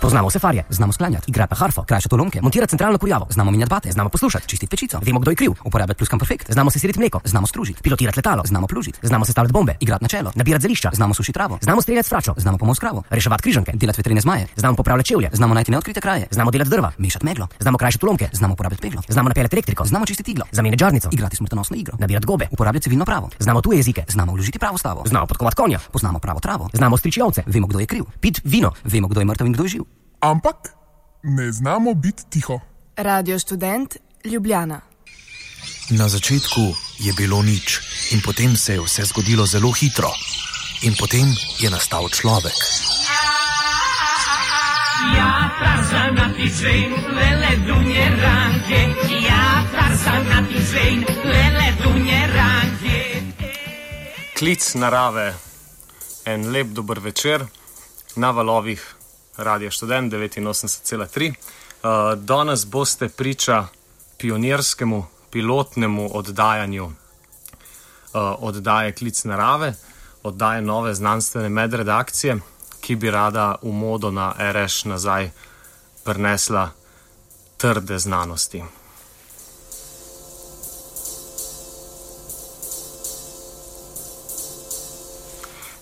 Poznamo vse farje, znamo sklanjati, igrati na harfo, krajšati lomke, montirati centralno kurjavo, znamo minjati bate, znamo poslušati, čistiti pečico, vemo, kdo je kriv, uporabljati pluskan perfekt, znamo sesiriti mleko, znamo stružiti, pilotirati letalo, znamo plužiti, znamo sestavljati bombe, igrati na čelo, nabirati zelišča, znamo sušiti travo, znamo streljati fračo, znamo pomoč kravo, reševati križanke, delati vetrine zmaje, znamo popravljati čevlje, znamo najti neodkrite kraje, znamo delati drva, mešati meglo, znamo krajšati lomke, znamo uporabljati peglo, znamo napeljati elektriko, znamo čistiti iglo, zamenjati žarnico, igrati smrtonosno igro, nabirati gobe, uporabljati civilno pravo, znamo tuje jezike, znamo vložiti pravo stavo, znamo podkovati konja, poznamo pravo travo, znamo striči ovce, vemo, kdo je kriv, pit vino, vemo, kdo je mrtev in kdo je živ. Ampak ne znamo biti tiho. Radio študent Ljubljana. Na začetku je bilo nič, in potem se je vse zgodilo zelo hitro, in potem je nastal človek. Ja, Tarzan, ti svein, lele dunje ranke. Ja, Tarzan, ti svein, lele dunje ranke. Klic narave, en lep dober večer na valovih Radio Student 89,3. Uh, danes boste priča pionirskemu, pilotnemu oddajanju uh, oddaje Klic narave, oddaje nove znanstvene medredakcije, ki bi rada v modo na RŠ nazaj prinesla trde znanosti.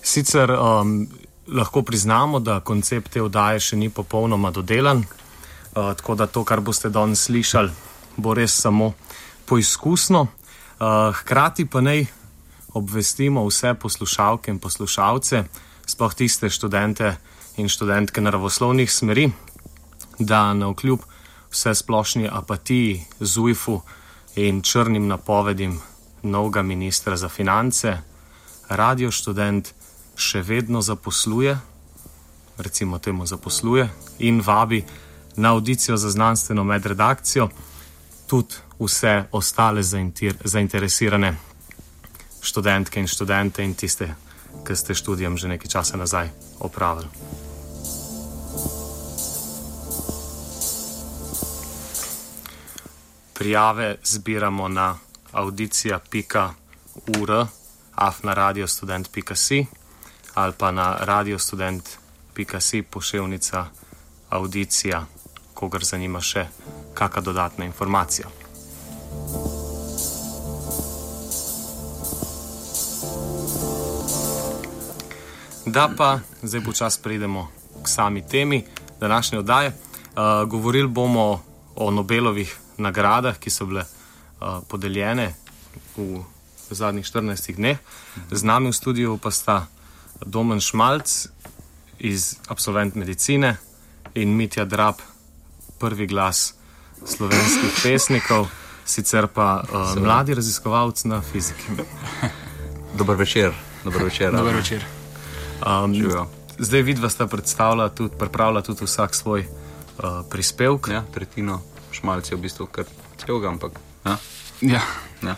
Sicer um, lahko priznamo, da koncept te oddaje še ni popolnoma dodelan, uh, tako da to, kar boste danes slišali, bo res samo poizkusno. Uh, hkrati pa naj obvestimo vse poslušalke in poslušalce, sploh tiste študente in študentke naravoslovnih smeri, da na vkljub vse splošni apatiji, zujfu in črnim napovedim novega ministra za finance, radio študent še vedno zaposluje, recimo temu zaposluje in vabi na audicijo za znanstveno medredakcijo tudi vse ostale zainteresirane študentke in študente in tiste, ki ste študijem že nekaj časa nazaj opravili. Prijave zbiramo na audicija.ur, afnaradiostudent.si ali pa na radiostudent.si pošiljnica audicija, kogar zanima še kakšna dodatna informacija. Da pa zdaj počas pridemo k sami temi današnje oddaje. Uh, govorili bomo o Nobelovih nagradah, ki so bile uh, podeljene v zadnjih 14 dneh. Z nami v studiu pa sta Domen Šmalc iz absolvent medicine in Mitja Drab, prvi glas slovenskih pesnikov, sicer pa uh, mladi raziskovalci na fiziki. Dober večer. Dober večer. Dober večer. Um, zdaj vidva sta predstavila tudi, pripravila tudi vsak svoj uh, prispevek. Ja, tretjino šmalcev v bistvu kar celega, ampak. Ja. Ja. Ja.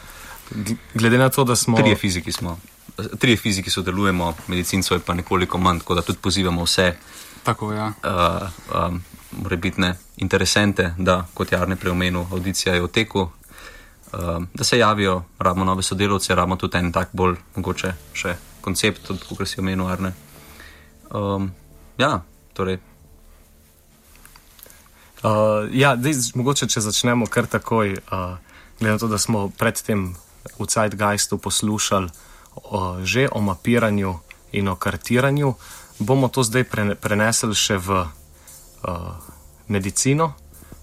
Glede na to, da smo. Trije fiziki smo. Trije fiziki sodelujemo, medicinsko je pa nekoliko manj, tako da tudi pozivamo vse Tako, ja. uh, um, morebitne interesente, da kot Jarne preomenil, audicija je v teku, uh, da se javijo, rabimo nove sodelavce, rabimo tudi en tak bolj mogoče še koncept, kot si omenil, Arne. Um, ja, torej. Uh, ja, dej, mogoče, če začnemo kar takoj, uh, glede na to, da smo predtem v Zeitgeistu poslušali že o mapiranju in o kartiranju, bomo to zdaj pre, prenesli še v uh, medicino.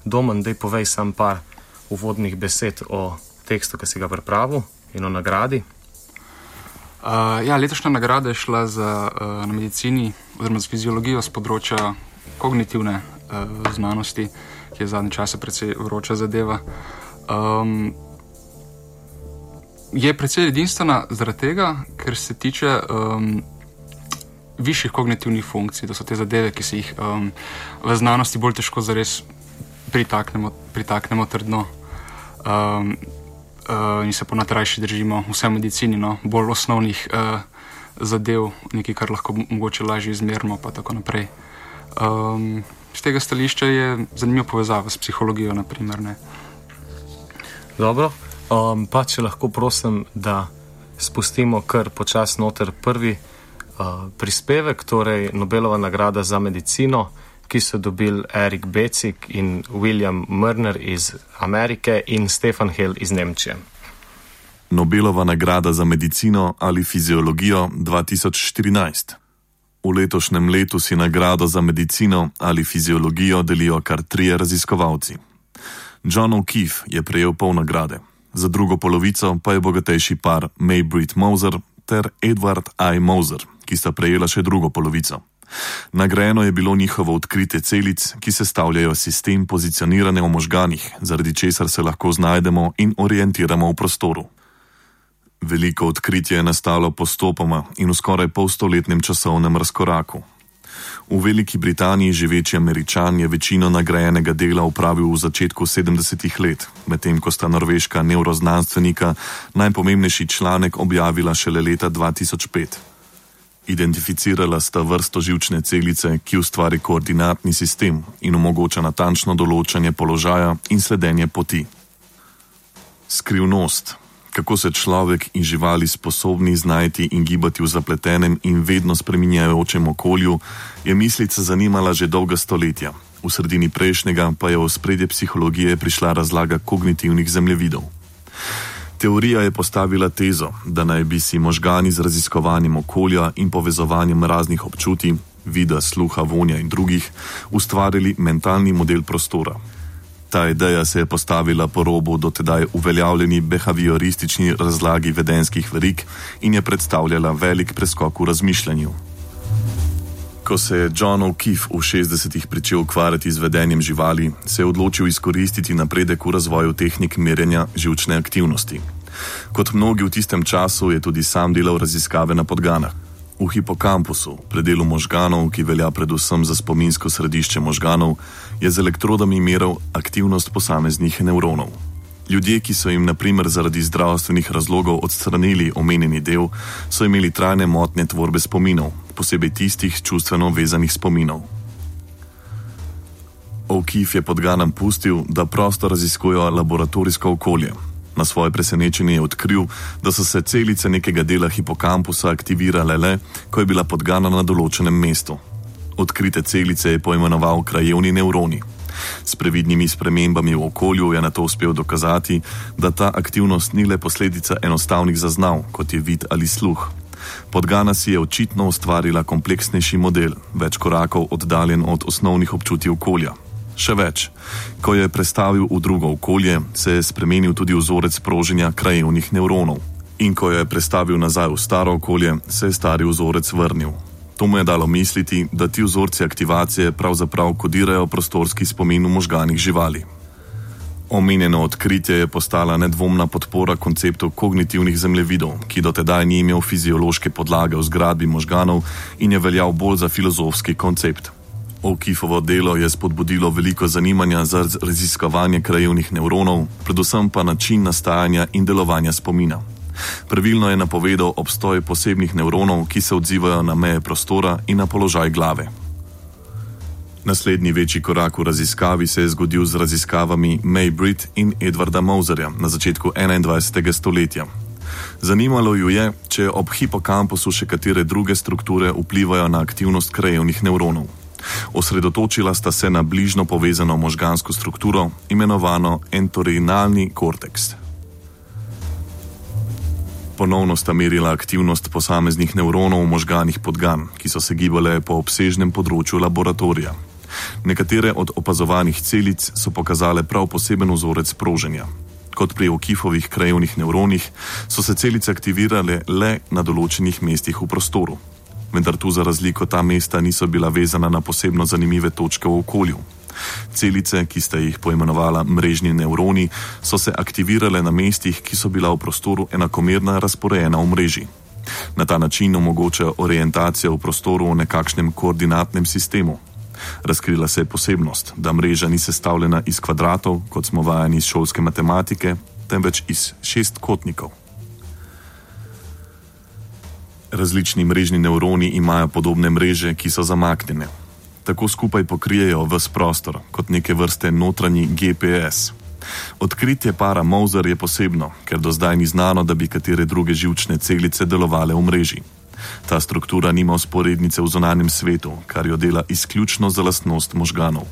Domen, da povej sam par uvodnih besed o tekstu, ki si ga pripravil in o nagradi. Uh, ja, letošnja nagrada je šla za uh, na medicini oziroma za fiziologijo z področja kognitivne uh, znanosti, ki je zadnje čase precej vroča zadeva. Um, je precej edinstvena zaradi tega, ker se tiče um, višjih kognitivnih funkcij, to so te zadeve, ki se jih um, v znanosti bolj težko zares pritaknemo, pritaknemo trdno. Um, uh, in se ponatrajši držimo vse v medicini, no, bolj osnovnih uh, zadev, nekaj, kar lahko mogoče lažje izmerimo, pa tako naprej. Um, z tega stališča je zanimiva povezava s psihologijo, naprimer. Ne. Dobro, um, pa če lahko prosim, da spustimo kar počasno noter prvi uh, prispevek, torej Nobelova nagrada za medicino ki so dobili Erik Becik in William Mrner iz Amerike in Stefan Hill iz Nemčije. Nobelova nagrada za medicino ali fiziologijo 2014. V letošnjem letu si nagrado za medicino ali fiziologijo delijo kar trije raziskovalci. John O'Keefe je prejel pol nagrade, za drugo polovico pa je bogatejši par May Britt Moser ter Edward I. Moser, ki sta prejela še drugo polovico. Nagrajeno je bilo njihovo odkritje celic, ki sestavljajo sistem pozicioniranja v možganih, zaradi česar se lahko znajdemo in orientiramo v prostoru. Veliko odkritje je nastalo postopoma in v skoraj polstoletnem časovnem razkoraku. V Veliki Britaniji živeči američan je večino nagrajenega dela upravil v začetku 70-ih let, medtem ko sta norveška neuroznanstvenika najpomembnejši članek objavila šele leta 2005. Identificirala sta vrsto živčne celice, ki ustvari koordinatni sistem in omogoča natančno določanje položaja in sledenje poti. Skrivnost kako se človek in živali sposobni znajti in gibati v zapletenem in vedno spreminjajočem okolju, je mislica zanimala že dolga stoletja. V sredini prejšnjega pa je v spredje psihologije prišla razlaga kognitivnih zemljevidov. Teorija je postavila tezo, da naj bi si možgani z raziskovanjem okolja in povezovanjem raznih občutij, vida, sluha, vonja in drugih, ustvarili mentalni model prostora, Ta ideja se je postavila po robu dotedaj uveljavljeni behavioristični razlagi vedenskih verik in je predstavljala velik preskok v razmišljanju. Ko se je John O'Keefe v 60-ih pričel ukvarjati z vedenjem živali, se je odločil izkoristiti napredek v razvoju tehnik merjenja živčne aktivnosti. Kot mnogi v tistem času je tudi sam delal raziskave na podganah. V hipokampusu, predelu možganov, ki velja predvsem za spominsko središče možganov, je z elektrodami meril aktivnost posameznih nevronov. Ljudje, ki so jim naprimer zaradi zdravstvenih razlogov odstranili omenjeni del, so imeli trajne motnje tvorbe spominov, posebej tistih čustveno vezanih spominov. O'Keefe je podganam pustil, da prosto raziskujejo laboratorijsko okolje, Na svoje presenečenje je odkril, da so se celice nekega dela hipokampusa aktivirale le, ko je bila podgana na določenem mestu. Odkrite celice je poimenoval krajevni nevroni. S previdnimi spremembami v okolju je na to uspel dokazati, da ta aktivnost ni le posledica enostavnih zaznav, kot je vid ali sluh. Podgana si je očitno ustvarila kompleksnejši model, več korakov oddaljen od osnovnih občutij okolja. Še več, ko je prestavil v drugo okolje, se je spremenil tudi vzorec proženja krajevnih nevronov. In ko je prestavil nazaj v staro okolje, se je stari vzorec vrnil. To mu je dalo misliti, da ti vzorci aktivacije pravzaprav kodirajo prostorski spomin v možganih živali. Omenjeno odkritje je postala nedvomna podpora konceptu kognitivnih zemljevidov, ki dotedaj ni imel fiziološke podlage v zgradbi možganov in je veljal bolj za filozofski koncept. O'Keefeovo delo je spodbudilo veliko zanimanja za raziskovanje krajevnih nevronov, predvsem pa način nastajanja in delovanja spomina. Pravilno je napovedal obstoj posebnih nevronov, ki se odzivajo na meje prostora in na položaj glave. Naslednji večji korak v raziskavi se je zgodil z raziskavami May Britt in Edwarda Mauserja na začetku 21. stoletja. Zanimalo ju je, če ob hipokampusu še katere druge strukture vplivajo na aktivnost krajevnih nevronov. Osredotočila sta se na bližno povezano možgansko strukturo, imenovano entoreinalni korteks. Ponovno sta merila aktivnost posameznih nevronov v možganih podgan, ki so se gibale po obsežnem področju laboratorija. Nekatere od opazovanih celic so pokazale prav poseben vzorec proženja. Kot pri okifovih krajevnih nevronih, so se celice aktivirale le na določenih mestih v prostoru vendar tu za razliko ta mesta niso bila vezana na posebno zanimive točke v okolju. Celice, ki sta jih poimenovala mrežni nevroni, so se aktivirale na mestih, ki so bila v prostoru enakomerno razporejena v mreži. Na ta način omogoča orientacijo v prostoru v nekakšnem koordinatnem sistemu. Razkrila se je posebnost, da mreža ni sestavljena iz kvadratov, kot smo vajeni iz šolske matematike, temveč iz šestkotnikov. Različni mrežni nevroni imajo podobne mreže, ki so zamaknjene. Tako skupaj pokrijejo vse prostor, kot neke vrste notranji GPS. Odkritje para Mauser je posebno, ker do zdaj ni znano, da bi katere druge žilčne celice delovale v mreži. Ta struktura nima usporednice v zonanjem svetu, kar jo dela izključno za lastnost možganov.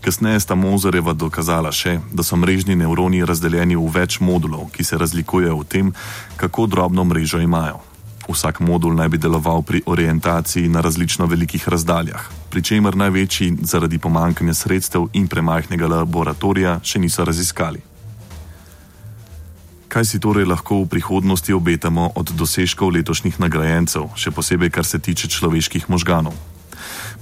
Kasneje sta Mozareva dokazala še, da so mrežni nevroni razdeljeni v več modulov, ki se razlikujejo v tem, kako drobno mrežo imajo. Vsak modul naj bi deloval pri orientaciji na različno velikih razdaljah, pri čemer največji zaradi pomankanja sredstev in premajhnega laboratorija še niso raziskali. Kaj si torej lahko v prihodnosti obetamo od dosežkov letošnjih nagrajencev, še posebej kar se tiče človeških možganov?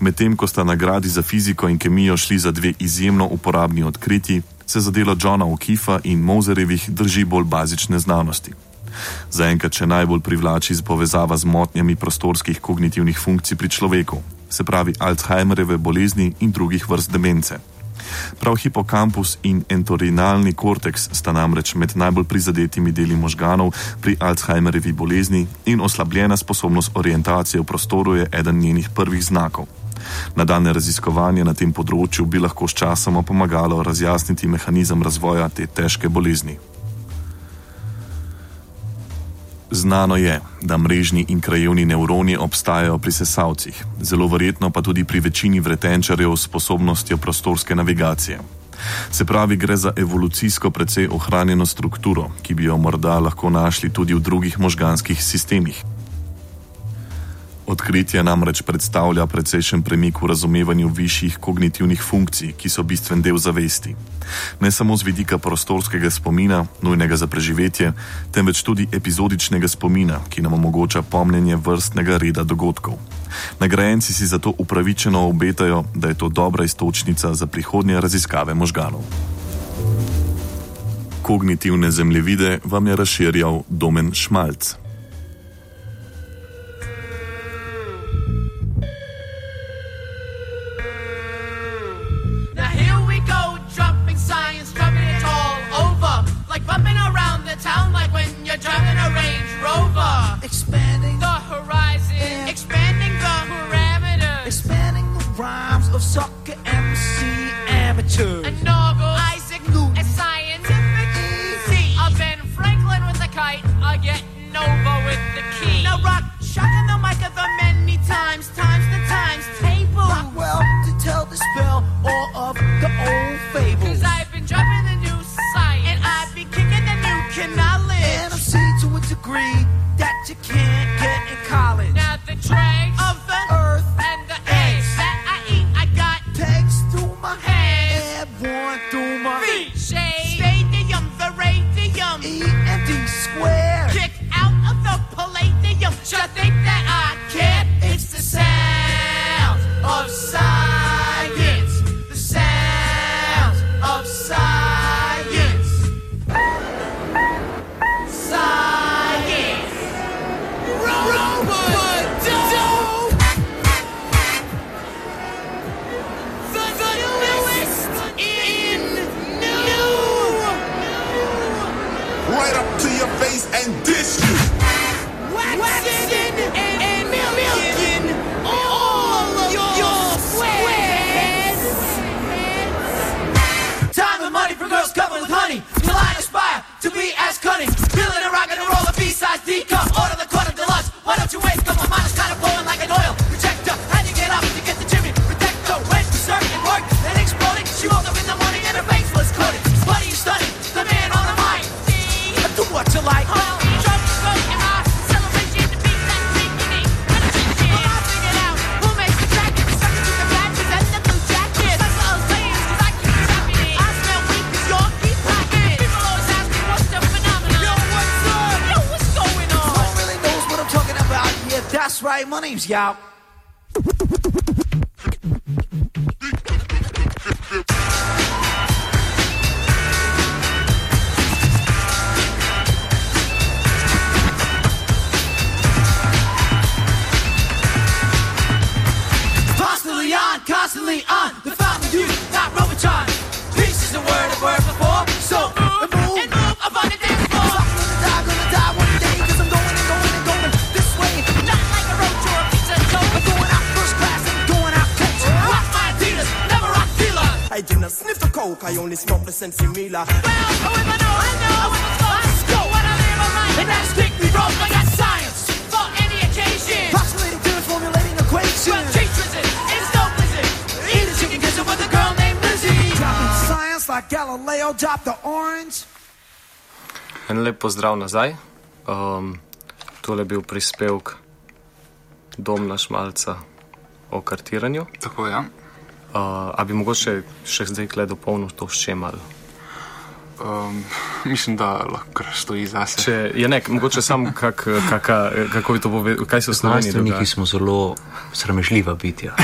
Medtem ko sta nagradi za fiziko in kemijo šli za dve izjemno uporabni odkritji, se za delo Johna O'Keefa in Mozarevih drži bolj bazične znanosti. Zaenkrat še najbolj privlači povezava z motnjami prostorskih kognitivnih funkcij pri človeku, se pravi Alzheimerjeve bolezni in drugih vrst demence. Prav hipokampus in entorinalni korteks sta namreč med najbolj prizadetimi deli možganov pri Alzheimerjevi bolezni in oslabljena sposobnost orientacije v prostoru je eden njenih prvih znakov. Nadaljne raziskovanje na tem področju bi lahko sčasoma pomagalo razjasniti mehanizem razvoja te težke bolezni. Znano je, da mrežni in krajevni nevroni obstajajo pri sesalcih, zelo verjetno pa tudi pri večini vretenčarjev s sposobnostjo prostorske navigacije. Se pravi, gre za evolucijsko precej ohranjeno strukturo, ki bi jo morda lahko našli tudi v drugih možganskih sistemih. Odkritje namreč predstavlja precejšen premik v razumevanju višjih kognitivnih funkcij, ki so bistven del zavesti. Ne samo z vidika prostorskega spomina, nujnega za preživetje, temveč tudi epizodičnega spomina, ki nam omogoča pomnenje vrstnega reda dogodkov. Nagrajenci si zato upravičeno obetajo, da je to dobra istočnica za prihodnje raziskave možganov. Kognitivne zemljevide vam je razširjal Domen Šmalc. Expanding the horizon, expanding the parameters. Expanding the rhymes of soccer MC amateurs. And Noggle, Isaac Newton, and scientific easy. Ben Franklin with a kite, I get Nova with the key. Now rock, shocking the mic of the many times times My name's Yao. Coke, I only smoked the Sensi Mila. Well, if I know, I know. Let's go. What I live on right. And that's strictly wrong. I got science for any occasion. equation. Well, teachers it, it's no blizzard. Eat a chicken gizzard with a girl named Lizzie. Dropping science like Galileo dropped the orange. En lep pozdrav nazaj. Um, tole je bil prispevek Domna Šmalca o kartiranju. Tako je. Ja. Uh, a bi mogoče še zdaj kle dopolnil to s čem ali? Um, mislim, da lahko stoji zase. Če je nek, mogoče sam kak, kaka, kako bi to povedal, kaj se v Sloveniji dogaja? smo zelo sramežljiva bitja.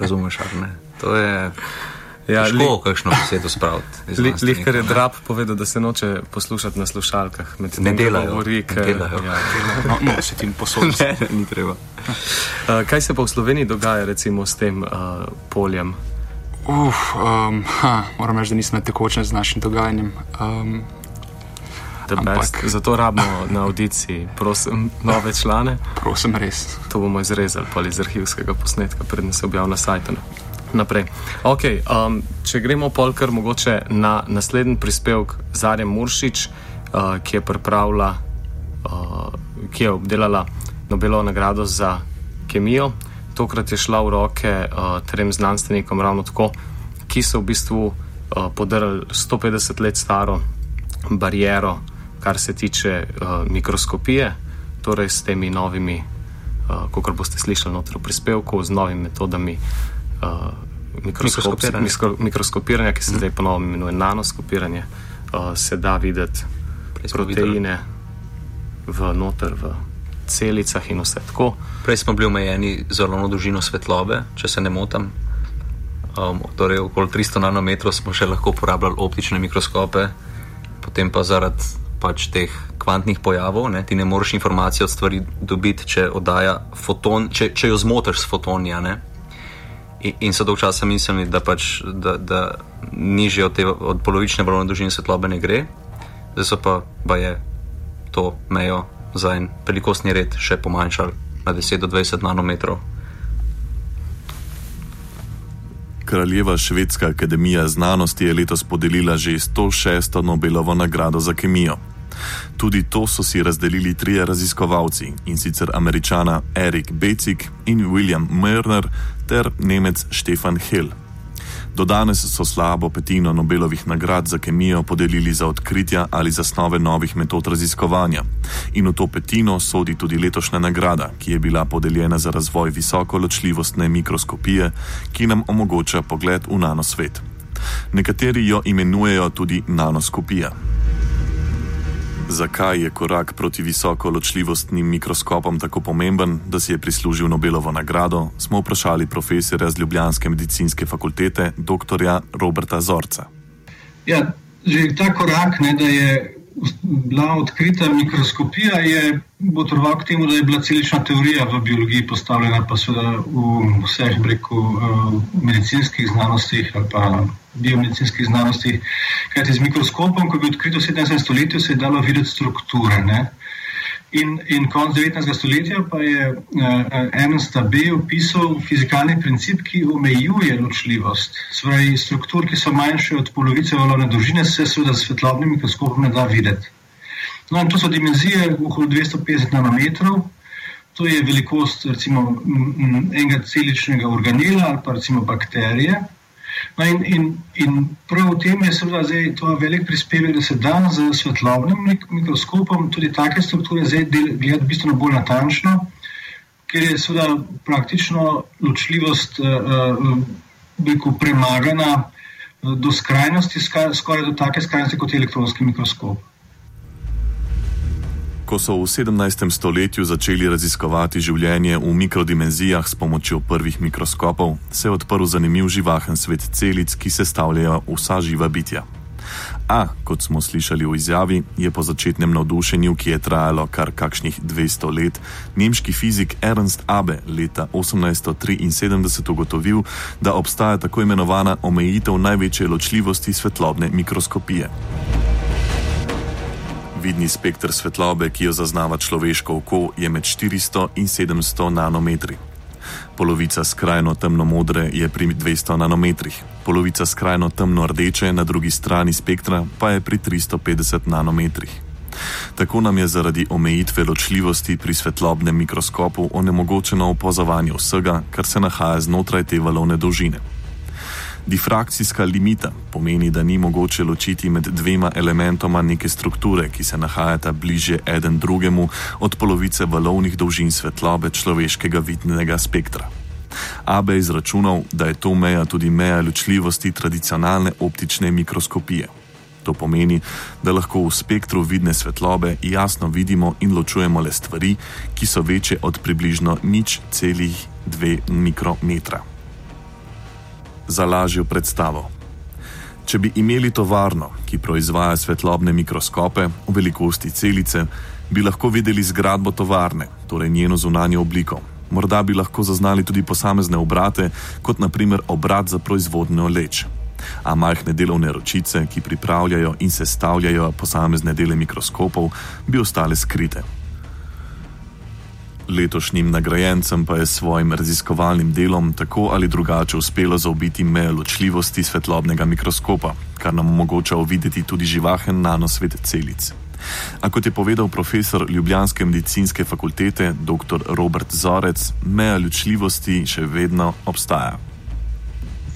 Razumeš, ali ne? To je. Ja, težko li- kakšno besedo spraviti. Li- Lihkar je ne. drap povedal, da se noče poslušati na slušalkah. Ne delajo, Govori, ne ker, delajo. Ja. No, no, se ti posodi. Ne, ne, ni treba. Uh, kaj se pa v Sloveniji dogaja recimo s tem uh, poljem? Uf, um, ha, moram reči, da nisem na tekočem z našim dogajanjem. Um, The best. Zato rabimo na audiciji, prosim, nove člane. Prosim, res. To bomo izrezali pa iz arhivskega posnetka, preden se objavi na sajtu. Naprej. Okay, um, če gremo polkar mogoče na naslednji prispevek Zarja Muršič, uh, ki je pripravila, uh, ki je obdelala Nobelovo nagrado za kemijo. Tokrat je šla v roke uh, trem znanstvenikom ravno tako, ki so v bistvu uh, podarili 150 let staro bariero, kar se tiče uh, mikroskopije, torej s temi novimi, uh, kot boste slišali noter v prispevku, z novimi metodami uh, mikroskop, Mikroskopiranja. mikro, mikroskopiranja, ki se zdaj ponovno imenuje nanoskopiranje, uh, se da videti proteine v noter, v celicah in vse tako. Prej smo bili omejeni z ravno dolžino svetlobe, če se ne motim. Um, torej, okoli 300 nanometrov smo še lahko uporabljali optične mikroskope, potem pa zaradi pač teh kvantnih pojavov, ne, ti ne moreš informacije od stvari dobiti, če oddaja foton, če, če jo zmotiš s fotonija. Ne. In, so dolgo časa mislili, da, pač, da, da nižje od, te, od polovične valovne dolžine svetlobe ne gre, zdaj so pa, pa je to mejo za en velikostni red še pomanjšali na 10 do 20 nanometrov. Kraljeva Švedska akademija znanosti je letos podelila že 106. Nobelovo nagrado za kemijo. Tudi to so si razdelili trije raziskovalci in sicer američana Erik Becik in William Merner ter nemec Stefan Hill. Do danes so slabo petino Nobelovih nagrad za kemijo podelili za odkritja ali zasnove novih metod raziskovanja. In v to petino sodi tudi letošnja nagrada, ki je bila podeljena za razvoj visoko ločljivostne mikroskopije, ki nam omogoča pogled v nanosvet. Nekateri jo imenujejo tudi nanoskopija. Zakaj je korak proti visoko ločljivostnim mikroskopom tako pomemben, da si je prislužil Nobelovo nagrado, smo vprašali profesorja z Ljubljanske medicinske fakultete, dr. Roberta Zorca. Ja, že ta korak, ne, da je bila odkrita mikroskopija, je botroval k temu, da je bila celična teorija v biologiji postavljena, pa seveda v vseh breku medicinskih znanostih ali pa biomedicinskih znanostih. Kajti z mikroskopom, ko je bil odkrit v 17. stoletju, se je dalo videti strukture. Ne. In, in konec 19. stoletja pa je uh, Ernst Abbe opisal fizikalni princip, ki omejuje ločljivost. Spravi, struktur, ki so manjše od polovice valovne dolžine, se seveda s svetlobnim mikroskopom ne da videti. No, in to so dimenzije okoli 250 nanometrov, to je velikost recimo, enega celičnega organela ali pa recimo bakterije. No in, in, in prav v tem je seveda zdaj to velik prispevek, da se da z svetlobnim mik mikroskopom tudi take strukture zdaj gledati bistveno bolj natančno, ker je seveda praktično ločljivost uh, uh, premagana uh, do skrajnosti, skaj, skoraj do take skrajnosti kot je elektronski mikroskop. Ko so v 17. stoletju začeli raziskovati življenje v mikrodimenzijah s pomočjo prvih mikroskopov, se je odprl zanimiv živahen svet celic, ki sestavljajo vsa živa bitja. A, kot smo slišali v izjavi, je po začetnem navdušenju, ki je trajalo kar kakšnih 200 let, nemški fizik Ernst Abbe leta 1873 ugotovil, da obstaja tako imenovana omejitev največje ločljivosti svetlobne mikroskopije. Vidni spektr svetlobe, ki jo zaznava človeško oko, je med 400 in 700 nanometri. Polovica skrajno temno-modre je pri 200 nanometrih, polovica skrajno temno-rdeče na drugi strani spektra pa je pri 350 nanometrih. Tako nam je zaradi omejitve ločljivosti pri svetlobnem mikroskopu onemogočeno opazovanje vsega, kar se nahaja znotraj te valovne dolžine. Difrakcijska limita pomeni, da ni mogoče ločiti med dvema elementoma neke strukture, ki se nahajata bliže eden drugemu od polovice valovnih dolžin svetlobe človeškega vidnega spektra. Abe je izračunal, da je to meja tudi meja ločljivosti tradicionalne optične mikroskopije. To pomeni, da lahko v spektru vidne svetlobe jasno vidimo in ločujemo le stvari, ki so večje od približno nič celih dve mikrometra. Za lažjo predstavo. Če bi imeli tovarno, ki proizvaja svetlobne mikroskope v velikosti celice, bi lahko videli zgradbo tovarne, torej njeno zunanjo obliko. Morda bi lahko zaznali tudi posamezne obrate, kot naprimer obrat za proizvodnjo leč. A majhne delovne ročice, ki pripravljajo in sestavljajo posamezne dele mikroskopov, bi ostale skrite. Letošnjim nagrajencem pa je s svojim raziskovalnim delom tako ali drugače uspelo zaobiti mejo ločljivosti svetlobnega mikroskopa, kar nam omogoča uvideti tudi živahen nanosvet celic. A kot je povedal profesor Ljubljanske medicinske fakultete dr. Robert Zorec, meja ločljivosti še vedno obstaja.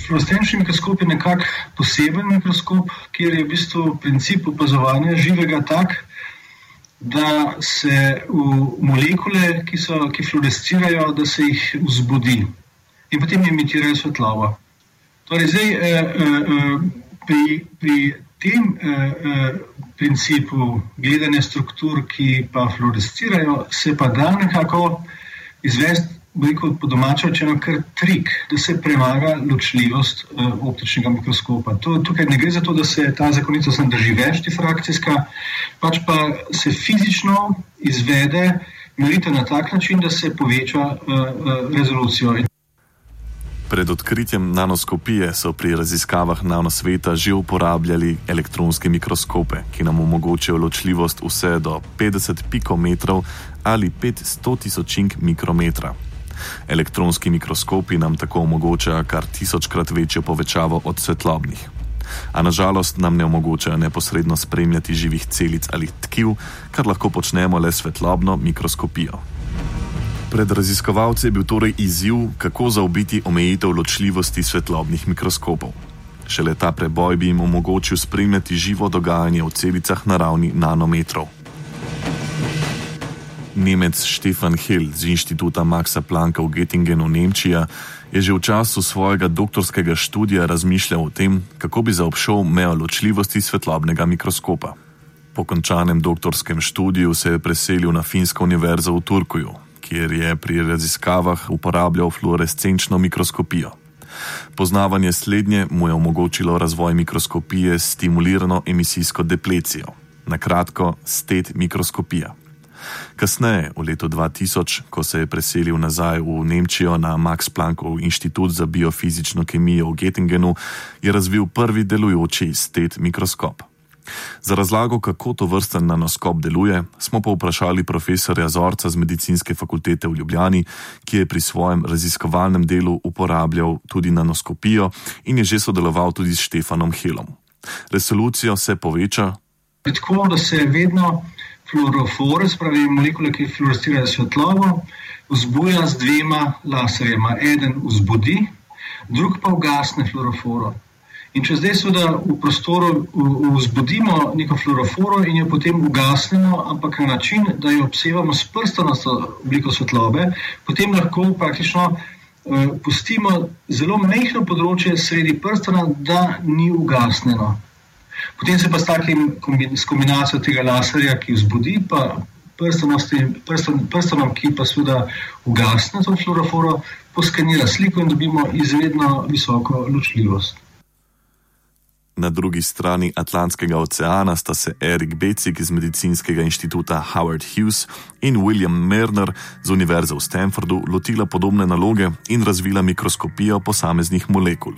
Fluorescenčni mikroskop je nekako poseben mikroskop, kjer je v bistvu princip opazovanja živega tak, da se v molekule, ki, so, ki fluorescirajo, da se jih vzbudi in potem emitirajo svetlobo. Torej, zdaj, eh, eh, pri, pri tem eh, eh, principu gledanja struktur, ki pa fluorescirajo, se pa da nekako izvesti veliko po domače rečeno, kar trik, da se premaga ločljivost uh, optičnega mikroskopa. To, tukaj ne gre za to, da se ta zakonitost ne drži več difrakcijska, pač pa se fizično izvede meritev na tak način, da se poveča uh, uh, rezolucijo. Pred odkritjem nanoskopije so pri raziskavah nanosveta že uporabljali elektronske mikroskope, ki nam omogočajo ločljivost vse do 50 pikometrov ali 500 tisočink mikrometra. Elektronski mikroskopi nam tako omogočajo kar tisočkrat večjo povečavo od svetlobnih. A nažalost nam ne omogočajo neposredno spremljati živih celic ali tkiv, kar lahko počnemo le svetlobno mikroskopijo. Pred raziskovalci je bil torej izziv, kako zaobiti omejitev ločljivosti svetlobnih mikroskopov. Šele ta preboj bi jim omogočil spremljati živo dogajanje v celicah na ravni nanometrov. Nemec Stefan Hill z inštituta Maxa Plancka v Göttingenu, Nemčija, je že v času svojega doktorskega študija razmišljal o tem, kako bi zaobšel mejo ločljivosti svetlobnega mikroskopa. Po končanem doktorskem študiju se je preselil na Finsko univerzo v Turkuju, kjer je pri raziskavah uporabljal fluorescenčno mikroskopijo. Poznavanje slednje mu je omogočilo razvoj mikroskopije s stimulirano emisijsko deplecijo, na kratko STED mikroskopija. Kasneje, v letu 2000, ko se je preselil nazaj v Nemčijo na Max Planckov inštitut za biofizično kemijo v Göttingenu, je razvil prvi delujoči STED mikroskop. Za razlago, kako to vrsten nanoskop deluje, smo pa vprašali profesorja Zorca z medicinske fakultete v Ljubljani, ki je pri svojem raziskovalnem delu uporabljal tudi nanoskopijo in je že sodeloval tudi s Štefanom Helom. Resolucijo se poveča. Tako da se vedno fluorofore, spravi molekule, ki fluorescirajo svetlobo, vzbuja z dvema laserjema. Eden vzbudi, drug pa ugasne fluoroforo. In če zdaj seveda v prostoru vzbudimo neko fluoroforo in jo potem ugasnemo, ampak na način, da jo obsevamo s prstonasto obliko svetlobe, potem lahko praktično uh, pustimo zelo mehko področje sredi prstana, da ni ugasnjeno. Potem se pa s, takim, s kombinacijo tega laserja, ki vzbudi, pa prstanom, ki pa seveda ugasne to fluoroforo, poskanira sliko in dobimo izredno visoko ločljivost. Na drugi strani Atlantskega oceana sta se Erik Becik iz Medicinskega inštituta Howard Hughes in William Merner z Univerze v Stanfordu lotila podobne naloge in razvila mikroskopijo posameznih molekul.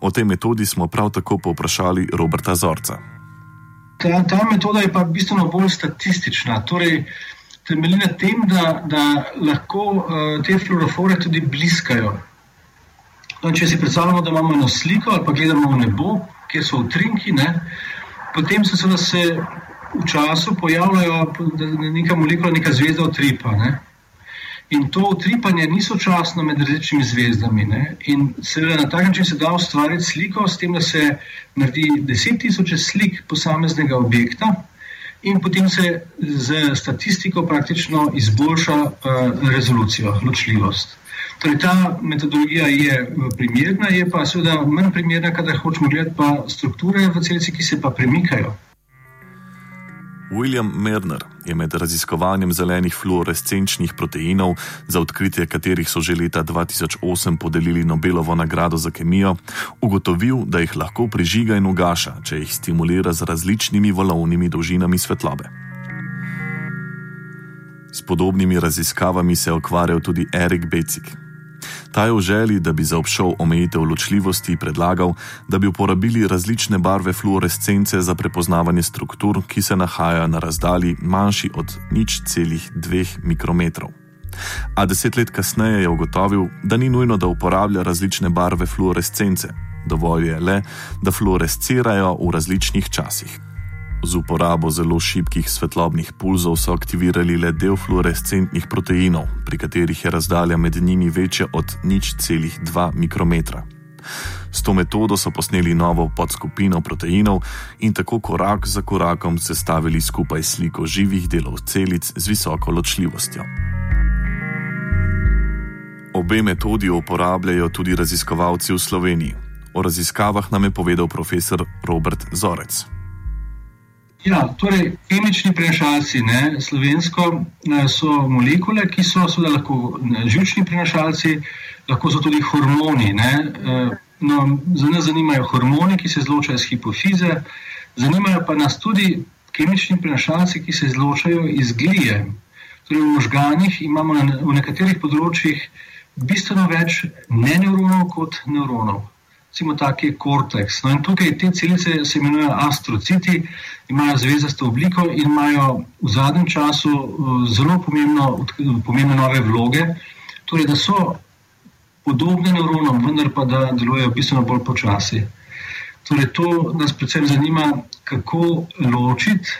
O tej metodi smo prav tako povprašali Roberta Zorca. Ta, ta metoda je pa bistveno bolj statistična. Torej, temelji na tem, da, da lahko uh, te fluorofore tudi bliskajo. No, če si predstavljamo, da imamo eno sliko ali pa gledamo v nebo, kjer so utrinki, ne, potem se, se v času pojavljajo neka molekula, neka zvezda utripa. Ne? In to utripanje ni sočasno med različnimi zvezdami. Ne? In seveda na tak način se da ustvariti sliko, s tem, da se naredi deset tisoč slik posameznega objekta. In potem se z statistiko praktično izboljša uh, rezolucijo, ločljivost. Torej, ta metodologija je primerna, je pa seveda manj primerna, kadar hočemo gledati pa strukture v celici, ki se pa premikajo. William Merner je med raziskovanjem zelenih fluorescenčnih proteinov, za odkritje katerih so že leta 2008 podelili Nobelovo nagrado za kemijo, ugotovil, da jih lahko prižiga in ugaša, če jih stimulira z različnimi valovnimi dolžinami svetlobe. S podobnimi raziskavami se je ukvarjal tudi Erik Becik. Ta je v želji, da bi zaobšel omejitev ločljivosti, predlagal, da bi uporabili različne barve fluorescence za prepoznavanje struktur, ki se nahajajo na razdalji manjši od nič celih dveh mikrometrov. A deset let kasneje je ugotovil, da ni nujno, da uporablja različne barve fluorescence, dovolj je le, da fluorescirajo v različnih časih. Z uporabo zelo šibkih svetlobnih pulzov so aktivirali le del fluorescentnih proteinov, pri katerih je razdalja med njimi večja od nič celih 2 mikrometra. S to metodo so posneli novo podskupino proteinov in tako korak za korakom sestavili skupaj sliko živih delov celic z visoko ločljivostjo. Obe metodi uporabljajo tudi raziskovalci v Sloveniji. O raziskavah nam je povedal profesor Robert Zorec. Ja, torej, kemični prenašalci, ne, slovensko, ne, so molekule, ki so seveda lahko ne, žilčni prenašalci, lahko so tudi hormoni. Ne, eh, no, za nas zanimajo hormoni, ki se izločajo iz hipofize, zanimajo pa nas tudi kemični prenašalci, ki se izločajo iz glije. Torej, v možganjih imamo na, v nekaterih področjih bistveno več ne neuronov kot neuronov recimo tak je korteks. No in tukaj te celice se imenujejo astrociti, imajo zvezasto obliko in imajo v zadnjem času uh, zelo pomembno, pomembne nove vloge, torej da so podobne neuronom, vendar pa da delujejo bistveno bolj počasi. Torej to nas predvsem zanima, kako ločiti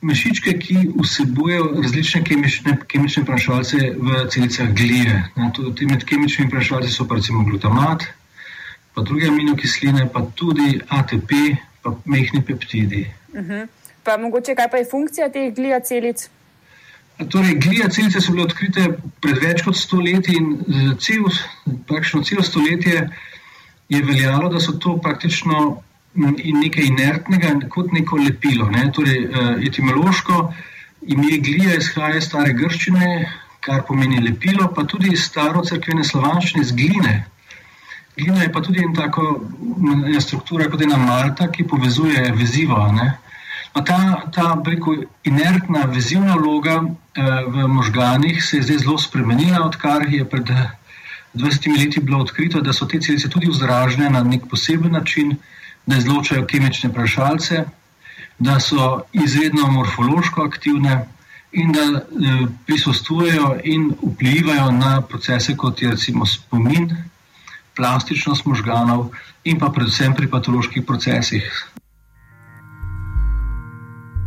mešičke, ki vsebujejo različne kemične, kemične prenašalce v celicah glije. Med kemičnimi prenašalci so pa recimo glutamat, pa druge aminokisline, pa tudi ATP, pa mehni peptidi. Uh -huh. Pa mogoče kaj pa je funkcija teh gliacelic? Torej, gliacelice so bile odkrite pred več kot stoletji in cel, praktično celo stoletje je veljalo, da so to praktično nekaj inertnega, kot neko lepilo. Ne? Torej, etimološko ime glija izhaja iz stare grščine, kar pomeni lepilo, pa tudi iz staro crkvene slovanščine z gline, Glina je pa tudi ena tako ena struktura, kot ena malta, ki povezuje veziva. No, ta ta breko, inertna vezivna vloga eh, v možganih se je zdaj zelo spremenila, odkar je pred 20 leti bilo odkrito, da so te celice tudi vzražene na nek poseben način, da izločajo kemične prašalce, da so izredno morfološko aktivne in da eh, prisustujejo in vplivajo na procese, kot je recimo spomin, plastičnost možganov in pa predvsem pri patoloških procesih.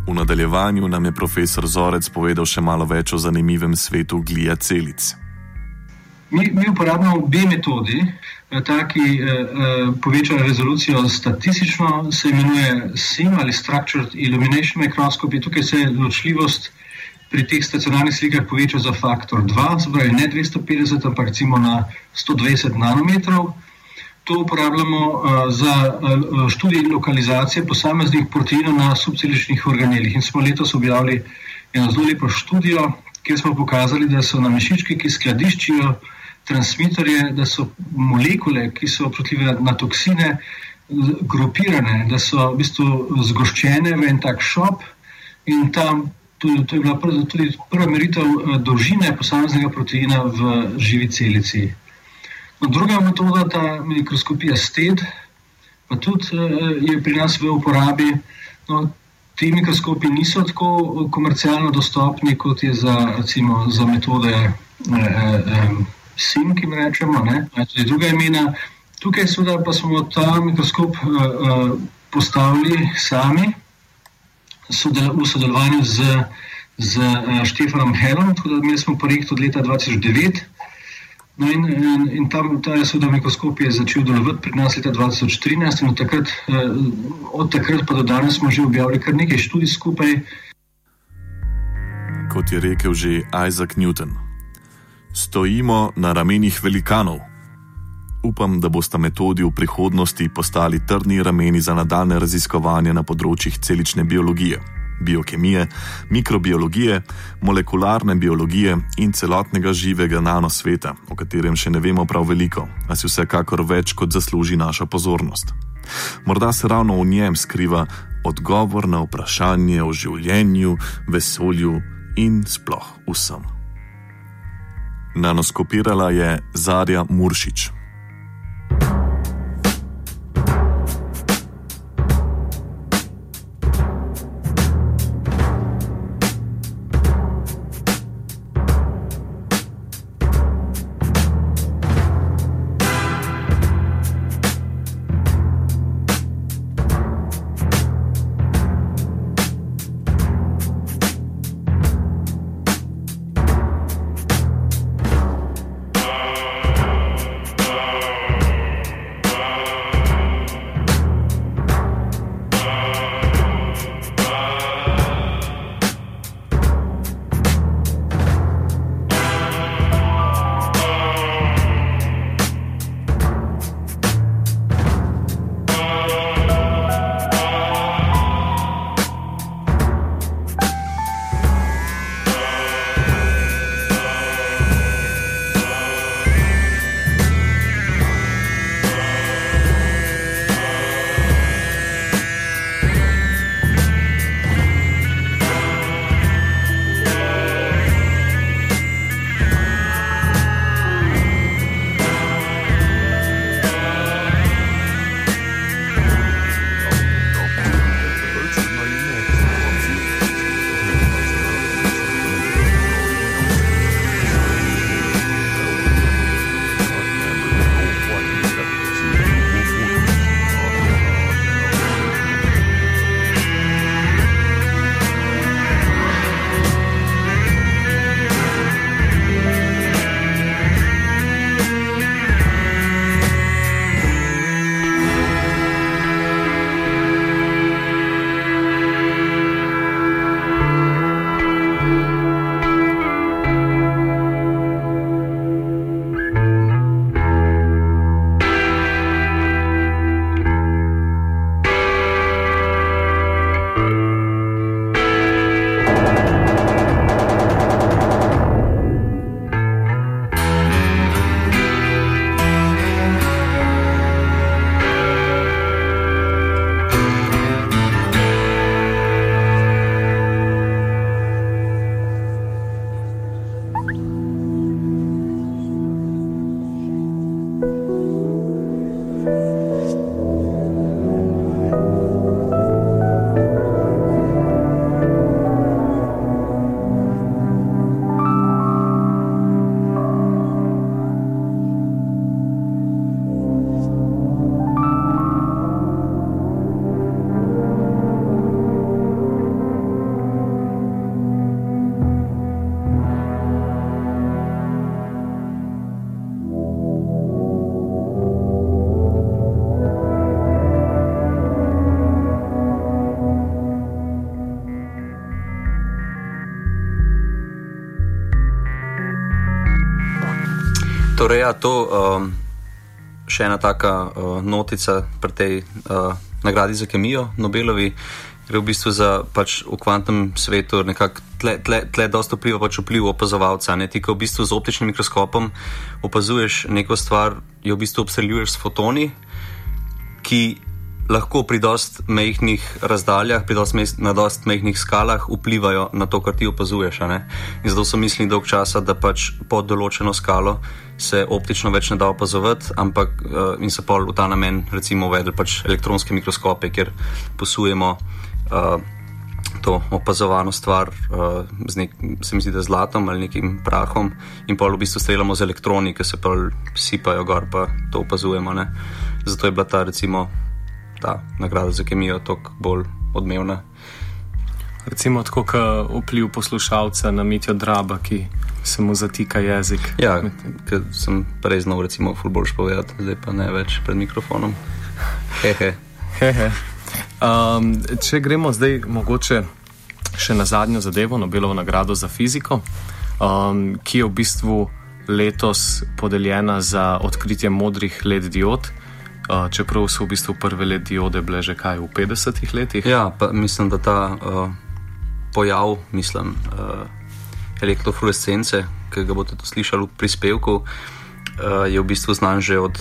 V nadaljevanju nam je profesor Zorec povedal še malo več o zanimivem svetu glija celic. Mi, mi uporabljamo obe metodi, ta, ki eh, eh, poveča rezolucijo statistično, se imenuje SIM ali Structured Illumination Microscopy. Tukaj se ločljivost pri teh stacionarnih slikah poveča za faktor 2, zbraj ne 250, ampak recimo na 120 nanometrov. To uporabljamo uh, za uh, študij lokalizacije posameznih proteinov na subceličnih organelih. In smo letos objavili eno zelo lepo študijo, kjer smo pokazali, da so na mišički, ki skladiščijo transmitorje, da so molekule, ki so občutljive na toksine, grupirane, da so v bistvu zgoščene v en tak šop in tam tudi, to je bila prva, tudi prva meritev eh, dolžine posameznega proteina v živi celici. No, druga metoda, ta mikroskopija STED, pa tudi eh, je pri nas v uporabi. No, ti mikroskopi niso tako eh, komercialno dostopni, kot je za, recimo, za metode eh, eh, SIM, ki jim rečemo, ne, tudi druga imena. Tukaj seveda pa smo ta mikroskop eh, postavili sami sodel, v sodelovanju z, z uh, Štefanom Helom, tako da imeli smo projekt od leta 2009. No in, in, in tam ta sodel mikroskop je začel delovati pri nas leta 2013 in od takrat, uh, od takrat pa do danes smo že objavili kar nekaj študij skupaj. Kot je rekel že Isaac Newton, stojimo na ramenih velikanov. Upam, da bosta metodi v prihodnosti postali trdni rameni za nadaljne raziskovanje na področjih celične biologije, biokemije, mikrobiologije, molekularne biologije in celotnega živega nanosveta, o katerem še ne vemo prav veliko, a si vsekakor več kot zasluži naša pozornost. Morda se ravno v njem skriva odgovor na vprašanje o življenju, vesolju in sploh vsem. Nanoskopirala je Zarja Muršič. Torej, ja, to um, še ena taka uh, notica pri tej uh, nagradi za kemijo, Nobelovi, gre v bistvu za pač v kvantnem svetu nekako tle, tle, tle dosta vpliva pač vpliv opazovalca. Ne? Ti, ko v bistvu z optičnim mikroskopom opazuješ neko stvar, jo v bistvu obstreljuješ s fotoni, ki lahko pri dost mehkih razdaljah, pri dost meh, na dost mehkih skalah vplivajo na to, kar ti opazuješ. In zato so mislili dolg časa, da pač pod določeno skalo se optično več ne da opazovati, ampak uh, in se pol v ta namen recimo uvedli pač elektronske mikroskope, kjer posujemo. Uh, To opazovano stvar, uh, z nek, zdi, z zlatom ali nekim prahom, in pa v bistvu streljamo z elektroni, ki se pa sipajo gor, pa to opazujemo. Ne? Zato je bila ta, recimo, ta nagrada za kemijo toliko bolj odmevna. Recimo tako, kot vpliv poslušalca na Mitjo Draba, ki se mu zatika jezik. Ja, ker sem prej znal, recimo, fulboljš povedati, zdaj pa ne več pred mikrofonom. Hehe. Hehe. Um, če gremo zdaj mogoče še na zadnjo zadevo, Nobelovo nagrado za fiziko, um, ki je v bistvu letos podeljena za odkritje modrih LED diod. Uh, čeprav so v bistvu prve LED diode bile že kaj v 50-ih letih. Ja, pa mislim, da ta uh, pojav, mislim, uh, elektrofluorescence, ki ga boste slišali v prispevku, uh, je v bistvu znan že od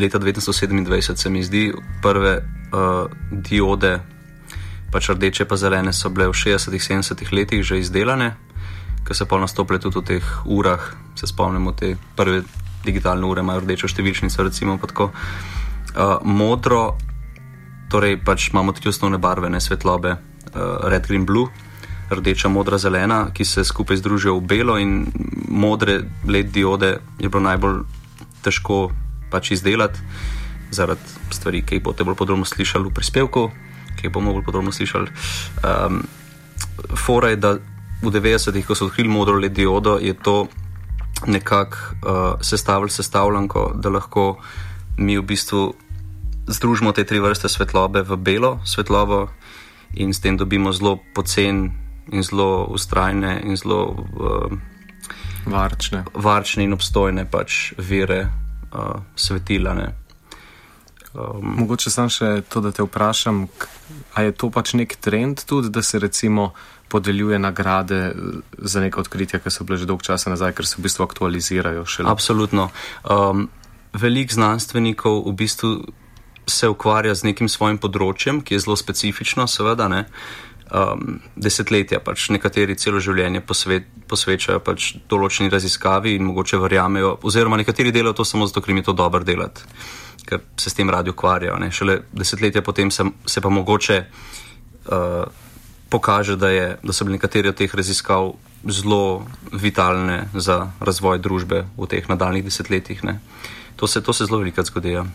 leta 1927, se mi zdi. Prve uh, diode, pač rdeče pa zelene, so bile v 60-ih, 70-ih letih že izdelane, ki so pa nastopile tudi v teh urah. Se spomnimo, te prve digitalne ure imajo rdečo številčnico, recimo tako. Uh, modro, torej pač imamo tri osnovne barve, ne svetlobe, uh, red, green, blue. Rdeča, modra, zelena, ki se skupaj združijo v belo, in modre LED diode je bilo najbolj težko pač izdelati, zaradi stvari, ki jih boste bolj podrobno slišali v prispevku, ki jih bomo bolj podrobno slišali. Um, fora je, da v 90-ih, ko so odkrili modro LED diodo, je to nekako uh, sestavljalo sestavljanko, da lahko mi v bistvu združimo te tri vrste svetlobe v belo svetlobo in s tem dobimo zelo pocen in zelo ustrajne in zelo uh, varčne. varčne in obstojne pač vire uh, svetila. Ne. Um, Mogoče sam še to, da te vprašam, k- a je to pač nek trend tudi, da se recimo podeljuje nagrade eh, za neka odkritja, ki so bile že dolg časa nazaj, ker se v bistvu aktualizirajo šele. Absolutno. Um, Veliko znanstvenikov v bistvu se ukvarja z nekim svojim področjem, ki je zelo specifično, seveda. Ne? Um, desetletja, pač nekateri celo življenje posvet, posvečajo pač določeni raziskavi in mogoče verjamejo, oziroma nekateri delajo to samo zato, ker jim je to dobro delati, ker se s tem radi ukvarjajo. Ne? Šele desetletja potem se, se pa mogoče uh, pokaže, da, je, da so bili nekateri od teh raziskav zelo vitalne za razvoj družbe v teh nadaljnih desetletjih. Ne? To se, to se zelo velikokrat zgodi. Ja.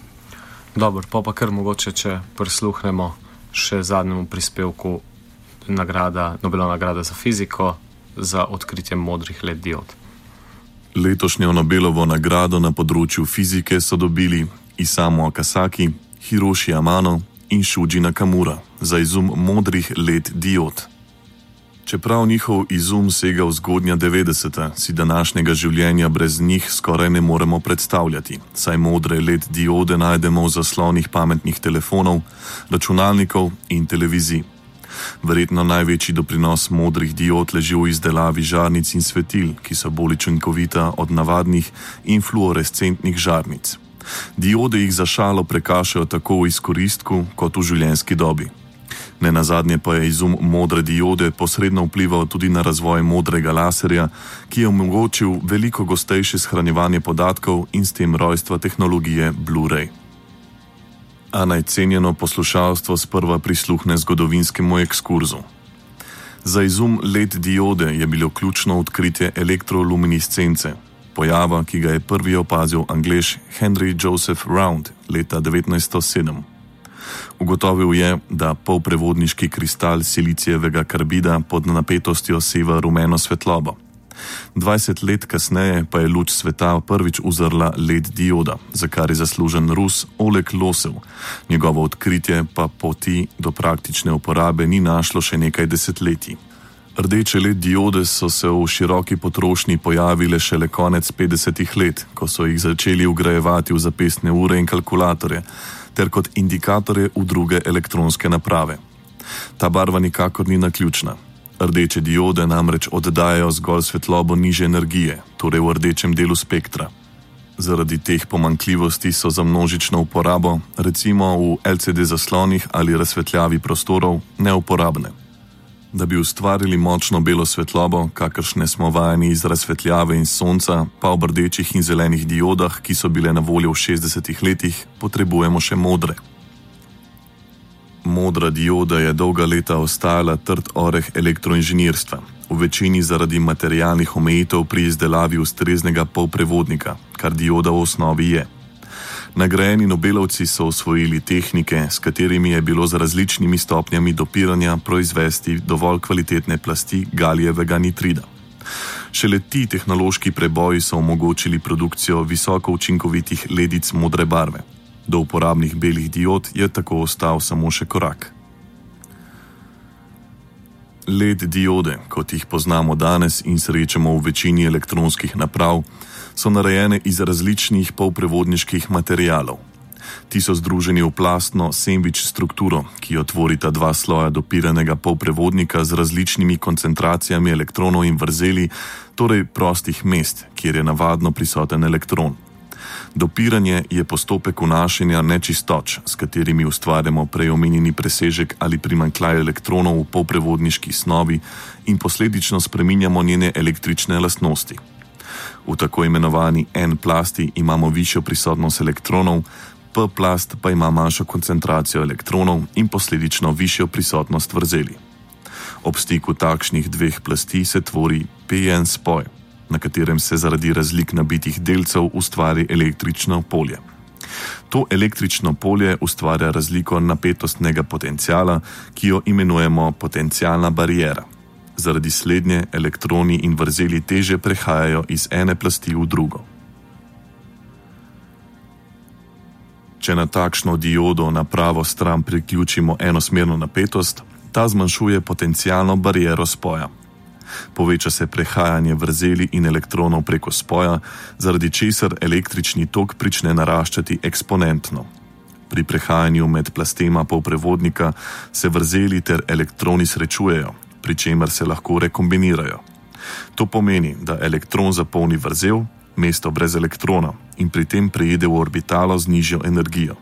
Dobro, pa pa kar mogoče, če prisluhnemo še zadnjemu prispevku nagrada, Nobelova nagrada za fiziko za odkritje modrih LED diod. Letošnjo Nobelovo nagrado na področju fizike so dobili Isamu Akasaki, Hiroshi Amano in Shuji Nakamura za izum modrih LED diod. Čeprav njihov izum sega v zgodnja 90. si današnjega življenja brez njih skoraj ne moremo predstavljati, saj modre LED diode najdemo v zaslonih pametnih telefonov, računalnikov in televizij. Verjetno največji doprinos modrih diod leži v izdelavi žarnic in svetil, ki so bolj učinkovita od navadnih in fluorescentnih žarnic. Diode jih za šalo prekašajo tako v izkoristku kot v življenjski dobi. Ne na zadnje pa je izum modre diode posredno vplival tudi na razvoj modrega laserja, ki je omogočil veliko gostejše shranjevanje podatkov in s tem rojstva tehnologije Blu-ray. A najcenjeno poslušalstvo sprva prisluhne zgodovinskemu ekskurzu. Za izum LED diode je bilo ključno odkritje elektroluminiscence, pojava, ki ga je prvi opazil anglež Henry Joseph Round leta 1907. Ugotovil je, da polprevodniški kristal silicijevega karbida pod napetostjo seva rumeno svetlobo. 20 let kasneje pa je luč sveta prvič uzrla LED dioda, za kar je zaslužen Rus Oleg Losev. Njegovo odkritje pa poti do praktične uporabe ni našlo še nekaj desetletij. Rdeče LED diode so se v široki potrošnji pojavile šele konec 50-ih let, ko so jih začeli ugrajevati v zapestne ure in kalkulatorje, ter kot indikatorje v druge elektronske naprave. Ta barva nikakor ni naključna. Rdeče diode namreč oddajajo zgolj svetlobo niže energije, torej v rdečem delu spektra. Zaradi teh pomankljivosti so za množično uporabo, recimo v LCD zaslonih ali razsvetljavi prostorov, neuporabne. Da bi ustvarili močno belo svetlobo, kakršne smo vajeni iz razsvetljave in sonca, pa ob rdečih in zelenih diodah, ki so bile na voljo v 60-ih letih, potrebujemo še modre. Modra dioda je dolga leta ostajala trd oreh elektroinženirstva, v večini zaradi materialnih omejitev pri izdelavi ustreznega polprevodnika, kar dioda v osnovi je. Nagrajeni Nobelovci so osvojili tehnike, s katerimi je bilo z različnimi stopnjami dopiranja proizvesti dovolj kvalitetne plasti galijevega nitrida. Šele ti tehnološki preboji so omogočili produkcijo visoko učinkovitih ledic modre barve. Do uporabnih belih diod je tako ostal samo še korak. LED diode, kot jih poznamo danes in srečamo v večini elektronskih naprav, so narejene iz različnih polprevodniških materijalov. Ti so združeni v plastno sandvič strukturo, ki jo tvorita dva sloja dopiranega polprevodnika z različnimi koncentracijami elektronov in vrzeli, torej prostih mest, kjer je navadno prisoten elektron. Dopiranje je postopek vnašanja nečistoč, s katerimi ustvarjamo preomenjeni presežek ali primankljaj elektronov v polprevodniški snovi in posledično spreminjamo njene električne lastnosti. V tako imenovani N-plasti imamo višjo prisotnost elektronov, P-plast pa ima manjšo koncentracijo elektronov in posledično višjo prisotnost vrzeli. Ob stiku takšnih dveh plasti se tvori PN spoj, na katerem se zaradi razlik nabitih delcev ustvari električno polje. To električno polje ustvarja razliko napetostnega potencijala, ki jo imenujemo potencijalna barijera. Zaradi slednje elektroni in vrzeli teže prehajajo iz ene plasti v drugo. Če na takšno diodo na pravo stran priključimo enosmerno napetost, ta zmanjšuje potencijalno bariero spoja. Poveča se prehajanje vrzeli in elektronov preko spoja, zaradi česar električni tok prične naraščati eksponentno. Pri prehajanju med plastema polprevodnika se vrzeli ter elektroni srečujejo, pri čemer se lahko rekombinirajo. To pomeni, da elektron zapolni vrzel, mesto brez elektrona in pri tem preide v orbitalo z nižjo energijo.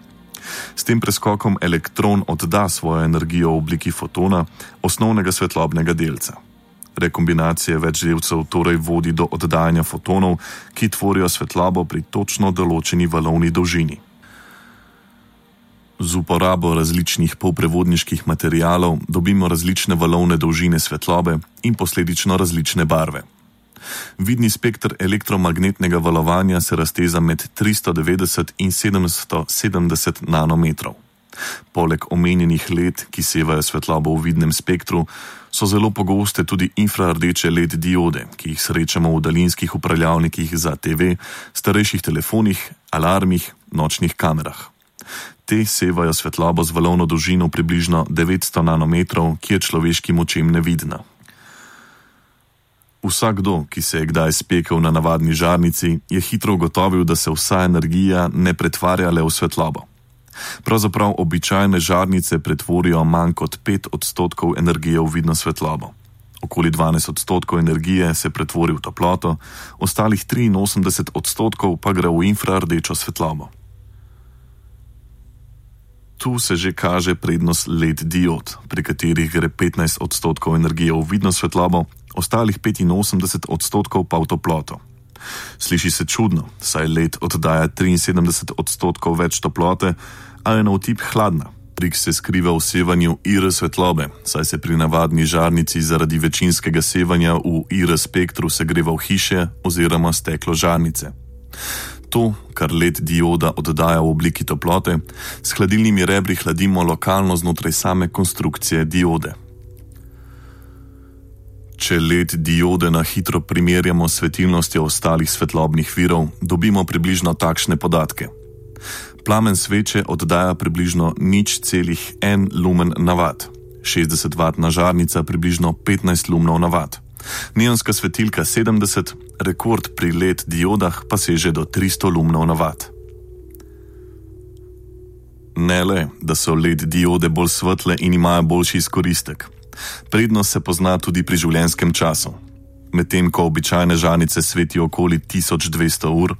S tem preskokom elektron odda svojo energijo v obliki fotona, osnovnega svetlobnega delca. Rekombinacija več delcev torej vodi do oddajanja fotonov, ki tvorijo svetlobo pri točno določeni valovni dolžini. Z uporabo različnih polprevodniških materijalov dobimo različne valovne dolžine svetlobe in posledično različne barve. Vidni spektr elektromagnetnega valovanja se razteza med 390 in 770 nanometrov. Poleg omenjenih let, ki sevajo svetlobo v vidnem spektru, so zelo pogoste tudi infrardeče LED diode, ki jih srečamo v daljinskih upravljalnikih za TV, starejših telefonih, alarmih, nočnih kamerah. Te sevajo svetlobo z valovno dolžino približno 900 nanometrov, ki je človeškim očem nevidna. Vsakdo, ki se je kdaj spekel na navadni žarnici, je hitro ugotovil, da se vsa energija ne pretvarja le v svetlobo. Pravzaprav običajne žarnice pretvorijo manj kot 5 odstotkov energije v vidno svetlobo. Okoli 12 odstotkov energije se pretvori v toploto, ostalih 83 odstotkov pa gre v infrardečo svetlobo. Tu se že kaže prednost LED diod, pri katerih gre 15 odstotkov energije v vidno svetlobo, ostalih 85 odstotkov pa v toploto. Sliši se čudno, saj LED oddaja 73 odstotkov več toplote, a je na vtip hladna. Trik se skriva v sevanju IR svetlobe, saj se pri navadni žarnici zaradi večinskega sevanja v IR spektru segreva v hiše oziroma steklo žarnice. To, kar LED dioda oddaja v obliki toplote, s hladilnimi rebri hladimo lokalno znotraj same konstrukcije diode. Če LED diode na hitro primerjamo s svetilnostjo ostalih svetlobnih virov, dobimo približno takšne podatke. Plamen sveče oddaja približno nič celih en lumen na vat, 60 vatna žarnica približno 15 lumnov na vat, neonska svetilka 70, rekord pri LED diodah pa seže do 300 lumnov na vat. Ne le, da so LED diode bolj svetle in imajo boljši izkoristek. Prednost se pozna tudi pri življenjskem času. Medtem ko običajne žarnice svetijo okoli 1200 ur,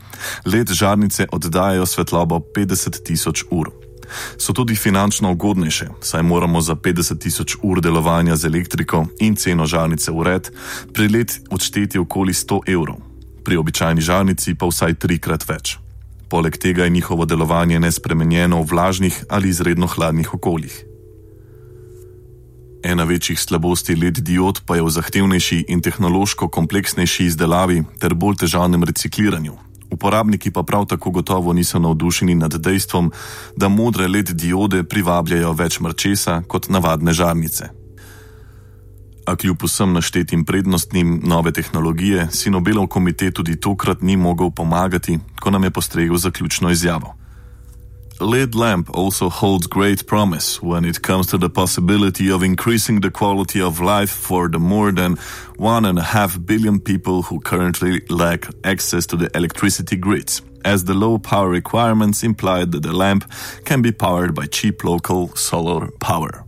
LED žarnice oddajajo svetlobo 50 tisoč ur. So tudi finančno ugodnejše, saj moramo za 50 tisoč ur delovanja z elektriko in ceno žarnice v red pri LED odšteti okoli 100 evrov, pri običajni žarnici pa vsaj trikrat več. Poleg tega je njihovo delovanje nespremenjeno v vlažnih ali izredno hladnih okoljih. Ena večjih slabosti LED diod pa je v zahtevnejši in tehnološko kompleksnejši izdelavi ter bolj težavnem recikliranju, Uporabniki pa prav tako gotovo niso navdušeni nad dejstvom, da modre LED diode privabljajo več mrčesa kot navadne žarnice. A kljub vsem naštetim prednostnim nove tehnologije, si Nobelov komitet tudi tokrat ni mogel pomagati, ko nam je postregel zaključno izjavo. LED lamp also holds great promise when it comes to the possibility of increasing the quality of life for the more than one and a half billion people who currently lack access to the electricity grids, as the low power requirements imply that the lamp can be powered by cheap local solar power.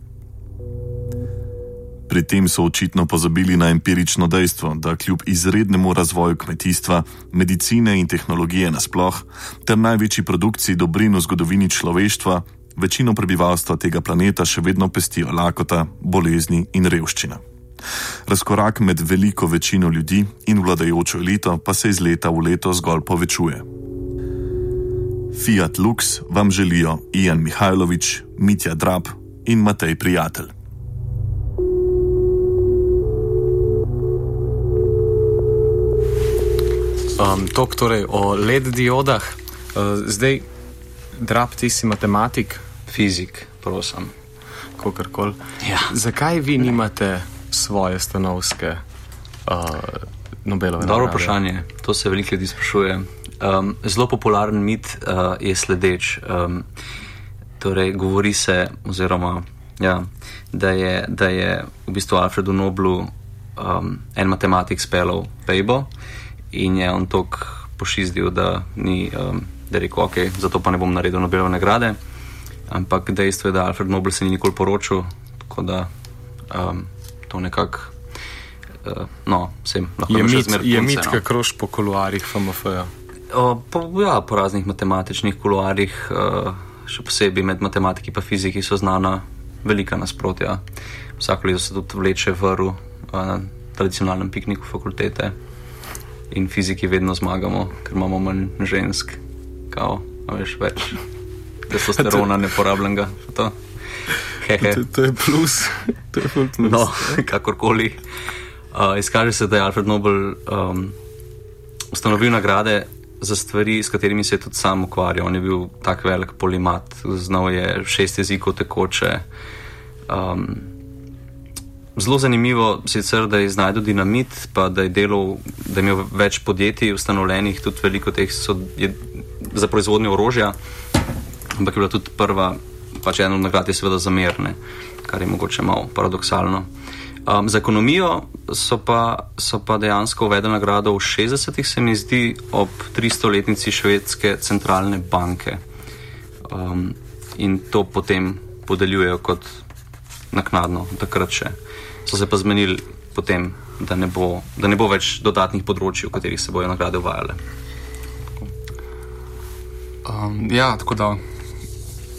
Pri tem so očitno pozabili na empirično dejstvo, da kljub izrednemu razvoju kmetijstva, medicine in tehnologije nasploh, ter največji produkciji dobrin v zgodovini človeštva, večino prebivalstva tega planeta še vedno pestijo lakota, bolezni in revščina. Razkorak med veliko večino ljudi in vladajočo elito pa se iz leta v leto zgolj povečuje. Fiat Lux vam želijo Ian Mihajlović, Mitja Drab in Matej Prijatelj. Um, Tok torej o LED diodah. Uh, zdaj, drab, ti si matematik. Fizik, prosim. Kakorkoli. Ja. Zakaj vi nimate svoje stanovske uh, Nobelove? Dobro nagrade? vprašanje, to se veliko ljudi sprašuje. Um, zelo popularen mit uh, je sledeč. Um, torej, govori se, oziroma, ja, da, je, da je v bistvu Alfredu Noblu um, en matematik speljal Pejbo in je on tok pošizdil, da ni, um, da rekel, ok, zato pa ne bom naredil Nobelove nagrade. Ampak dejstvo je, da Alfred Nobel se ni nikoli poročil, tako da um, to nekako. Uh, no, vsem lahko Je mit, je punce, mit, no. ki krož po kuluarjih FMF-ja. O, po, ja, po raznih matematičnih kuluarjih, uh, še posebej med matematiki in fiziki, so znana velika nasprotja. Vsako leto se tudi vleče vrv uh, na tradicionalnem pikniku fakultete in fiziki vedno zmagamo, ker imamo manj žensk, kao, veš več testosterona neporabljenega. za To. Hehe. To, to je plus. To je plus. No, kakorkoli. Uh, izkaže se, da je Alfred Nobel um, ustanovil nagrade za stvari, s katerimi se je tudi sam ukvarjal. On je bil tak velik polimat, znal je šest jezikov tekoče. Um, zelo zanimivo sicer, da je znašel dinamit, pa da je, delal, da je imel več podjetij ustanovljenih, tudi veliko teh so, je, za proizvodnjo orožja, ampak je bila tudi prva, pač ena od nagrad je seveda zamerne, kar je mogoče malo paradoksalno. Um, za ekonomijo so pa, so pa dejansko uvedli nagrado v 60-ih, se mi zdi, ob 300-letnici švedske centralne banke. Um, in to potem podeljujejo kot naknadno, takrat še. So se pa zmenili potem, da ne bo, da ne bo več dodatnih področji, v katerih se bodo nagrade uvajale. Um, ja, tako da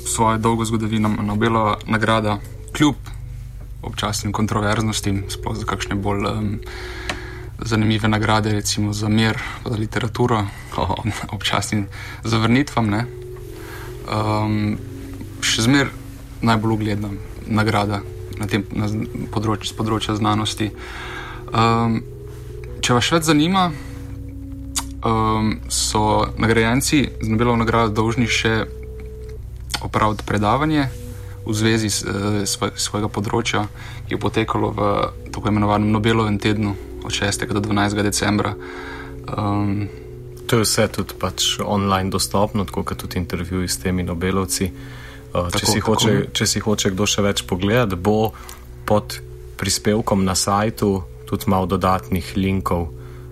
svojo dolgo zgodovino ima Nobelova nagrada, kljub občasnim kontroverznostim, sploh za kakšne bolj um, zanimive nagrade, recimo za mir, za literaturo, oh. občasnim zavrnitvam. Ne? Um, še zmeraj najbolj ugledna nagrada na tem na področju, z področja znanosti. Um, če vas še več zanima, um, so nagrajenci z Nobelovo nagrado dolžni še opraviti predavanje v zvezi s eh, svoj, svojega področja, ki je potekalo v tako imenovanem Nobelovem tednu od 6. do 12. decembra. Um, To je vse tudi pač online dostopno, tako kot tudi intervjuji s temi Nobelovci. Uh, če, Tako, si tako. hoče, če si hoče kdo še več pogledati, bo pod prispevkom na sajtu tudi malo dodatnih linkov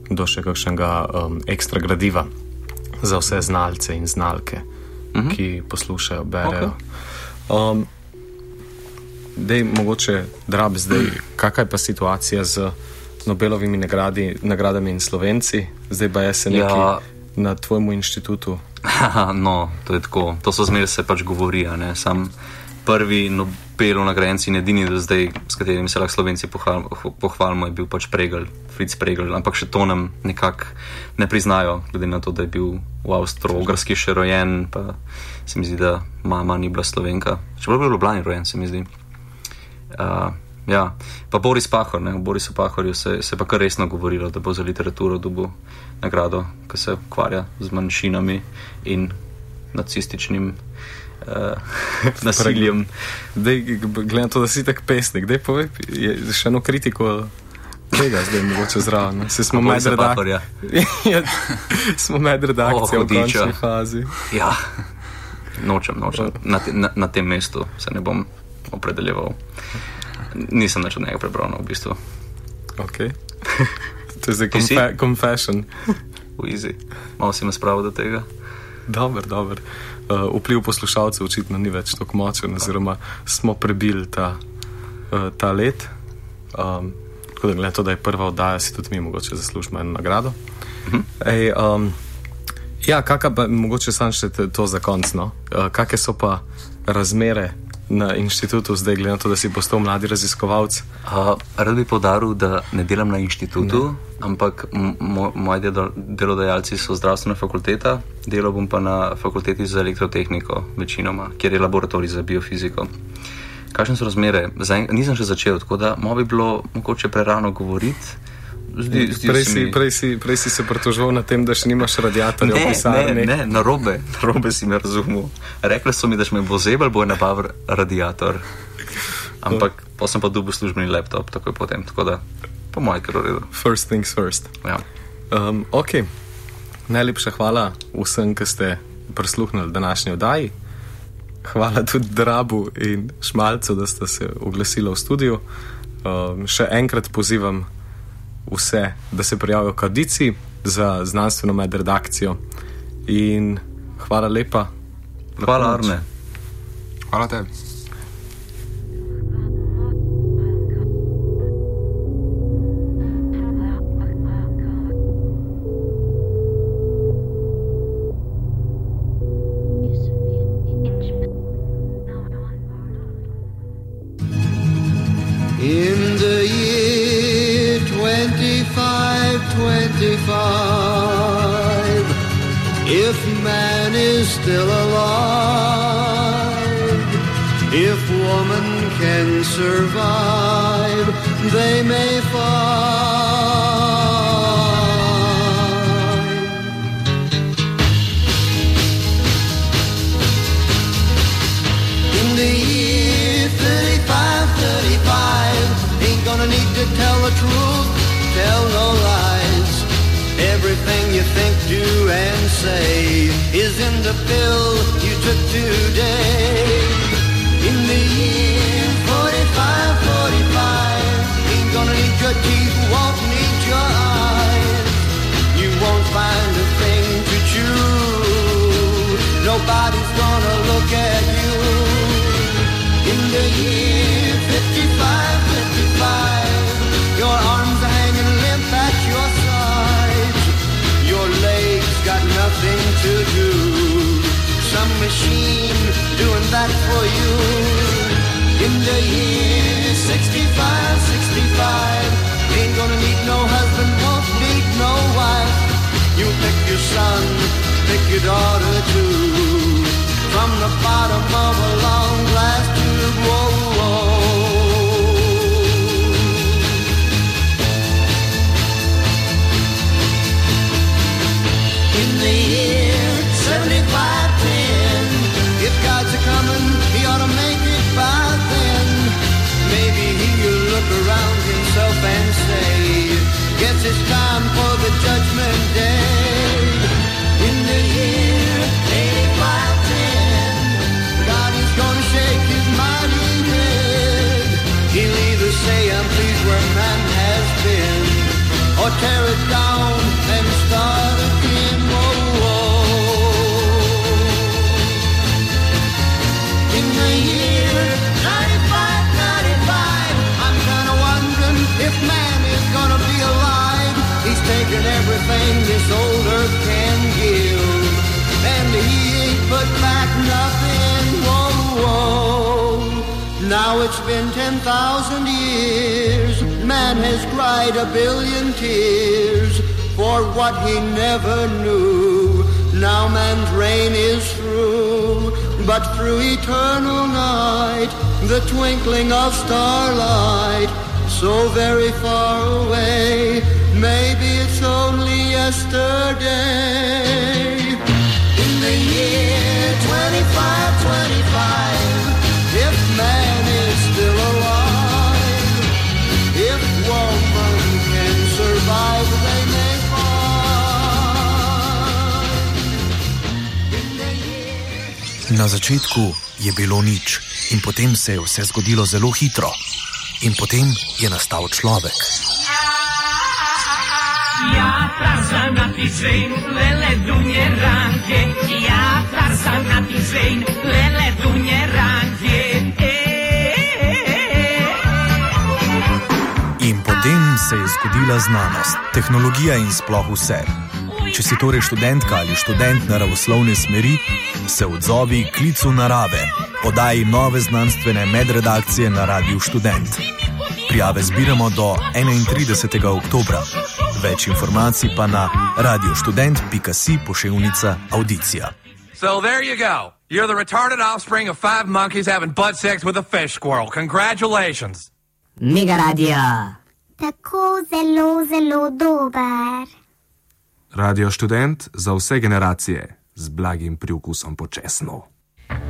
do še kakšnega um, ekstra gradiva za vse znalce in znalke, Mhm. ki poslušajo, berejo. Um, Dej, mogoče drab zdaj, kakaj pa situacija z Nobelovimi nagradi, nagradami in slovenci, zdaj pa je se nekaj Ja. na tvojemu inštitutu. No, to je tako. To so zmeraj se pač govori. Sam prvi Nobelov nagrajenci in edini do zdaj, s katerimi se lahko slovenci pohval, pohvalimo, je bil pač Pregel, Fritz Pregel. Ampak še to nam nekako ne priznajo, glede na to, da je bil v Avstralski še rojen, pa se mi zdi, da mama ni bila slovenka. Čeprav je bil v Ljubljani rojen, se mi zdi. Uh, Ja, pa Boris Pahor, ne, o Borisu Pahorju se, se pa kar resno govorilo, da bo za literaturo dobil nagrado, ki se ukvarja z manjšinami in nacističnim uh, nasiljem. Dej, glede na to, da si tak pesnik, dej povej, je še eno kritiko tega zdaj mogoče zraven. ne? Saj smo med Borisa redak- Pahorja? Ja, smo med redakcijo Oh, v končni fazi. Ja, nočem, nočem. Na, te, na, na tem mestu se ne bom opredeljeval. Nisem nič od njega prebral, no, v bistvu. Okay. To je zdaj confe confession. Easy. Malo si me spravil do tega. Dober, dober. Uh, vpliv poslušalcev očitno ni več tako močen, oziroma smo prebili ta, uh, ta let. Um, tako da, glede to, da je prva oddaja, si tudi mi mogoče zaslužimo eno nagrado. Ej, um, ja, kakšna pa mogoče sam še to za konc. No? Uh, kakšne so pa razmere na inštitutu zdaj, glede na to, da si postal mladi raziskovalec? Uh, rad bi povdaril, da ne delam na inštitutu, ne. ampak moji delo- delodajalci so zdravstvena fakulteta, delal bom pa na fakulteti za elektrotehniko, večinoma, kjer je laboratorij za biofiziko. Kakšne so razmere? Zdaj, nisem še začel, tako da mo bi bilo mogoče prerano govoriti. Zdi, zdi Prej si, mi- prej, si, prej si se pritožil na tem, da še nimaš radiatorja v pisarni. ne, ne, na robe, na robe si me razumel. Rekli so mi, da me bo zebel, bo nabav radiator. Ampak pa sem pa dobil službeni laptop, takoj potem, tako da po mojem, ker v redu. First things first. Ja. Um, ok, najlepša hvala vsem, ki ste prisluhnili današnji oddaji. Hvala tudi Drabu in Šmalcu, da ste se oglasili v studiu. Um, še enkrat pozivam vse, da se prijavijo k audiciji za znanstveno medredakcijo. In hvala lepa. Hvala, Arne. Hvala tebi. That for you. In the year 65, 65, ain't gonna need no husband, won't need no wife. You pick your son, pick your daughter too. From the bottom of a long glass tube, whoa, whoa. In the year for the judgment day. In the year 8510, God is gonna shake his mighty head. He'll either say, I'm pleased where man has been, or tear it down this old earth can give, and he ain't put back nothing. Whoa, whoa. Now it's been 10,000 years. Man has cried a billion tears for what he never knew. Now man's reign is through, but through eternal night, the twinkling of starlight, so very far away. Maybe it's only yesterday. In the year 2525, if man is still alive, if woman can survive, they may Na začetku je bilo nič, in potem se je vse zgodilo zelo hitro. In potem je nastal človek. Ja, Tarzan na Tizrein, lele dunje ranke. Ja, Tarzan na Tizrein, lele dunje ranke. In potem se je zgodila znanost, tehnologija in sploh vse. Če si torej študentka ali študent naravoslovne smeri, se odzovi klicu narave, podaji nove znanstvene medredakcije na Radiu Študent. Prijave zbiramo do 31. oktobra. Več informacij pa na radioštudent.si pošiljnica audicija. So there you go. You're the retarded offspring of five monkeys having butt sex with a fish squirrel. Congratulations. Mega radio. Tako zelo, zelo dober. Radio študent za vse generacije z blagim priokusom počasno.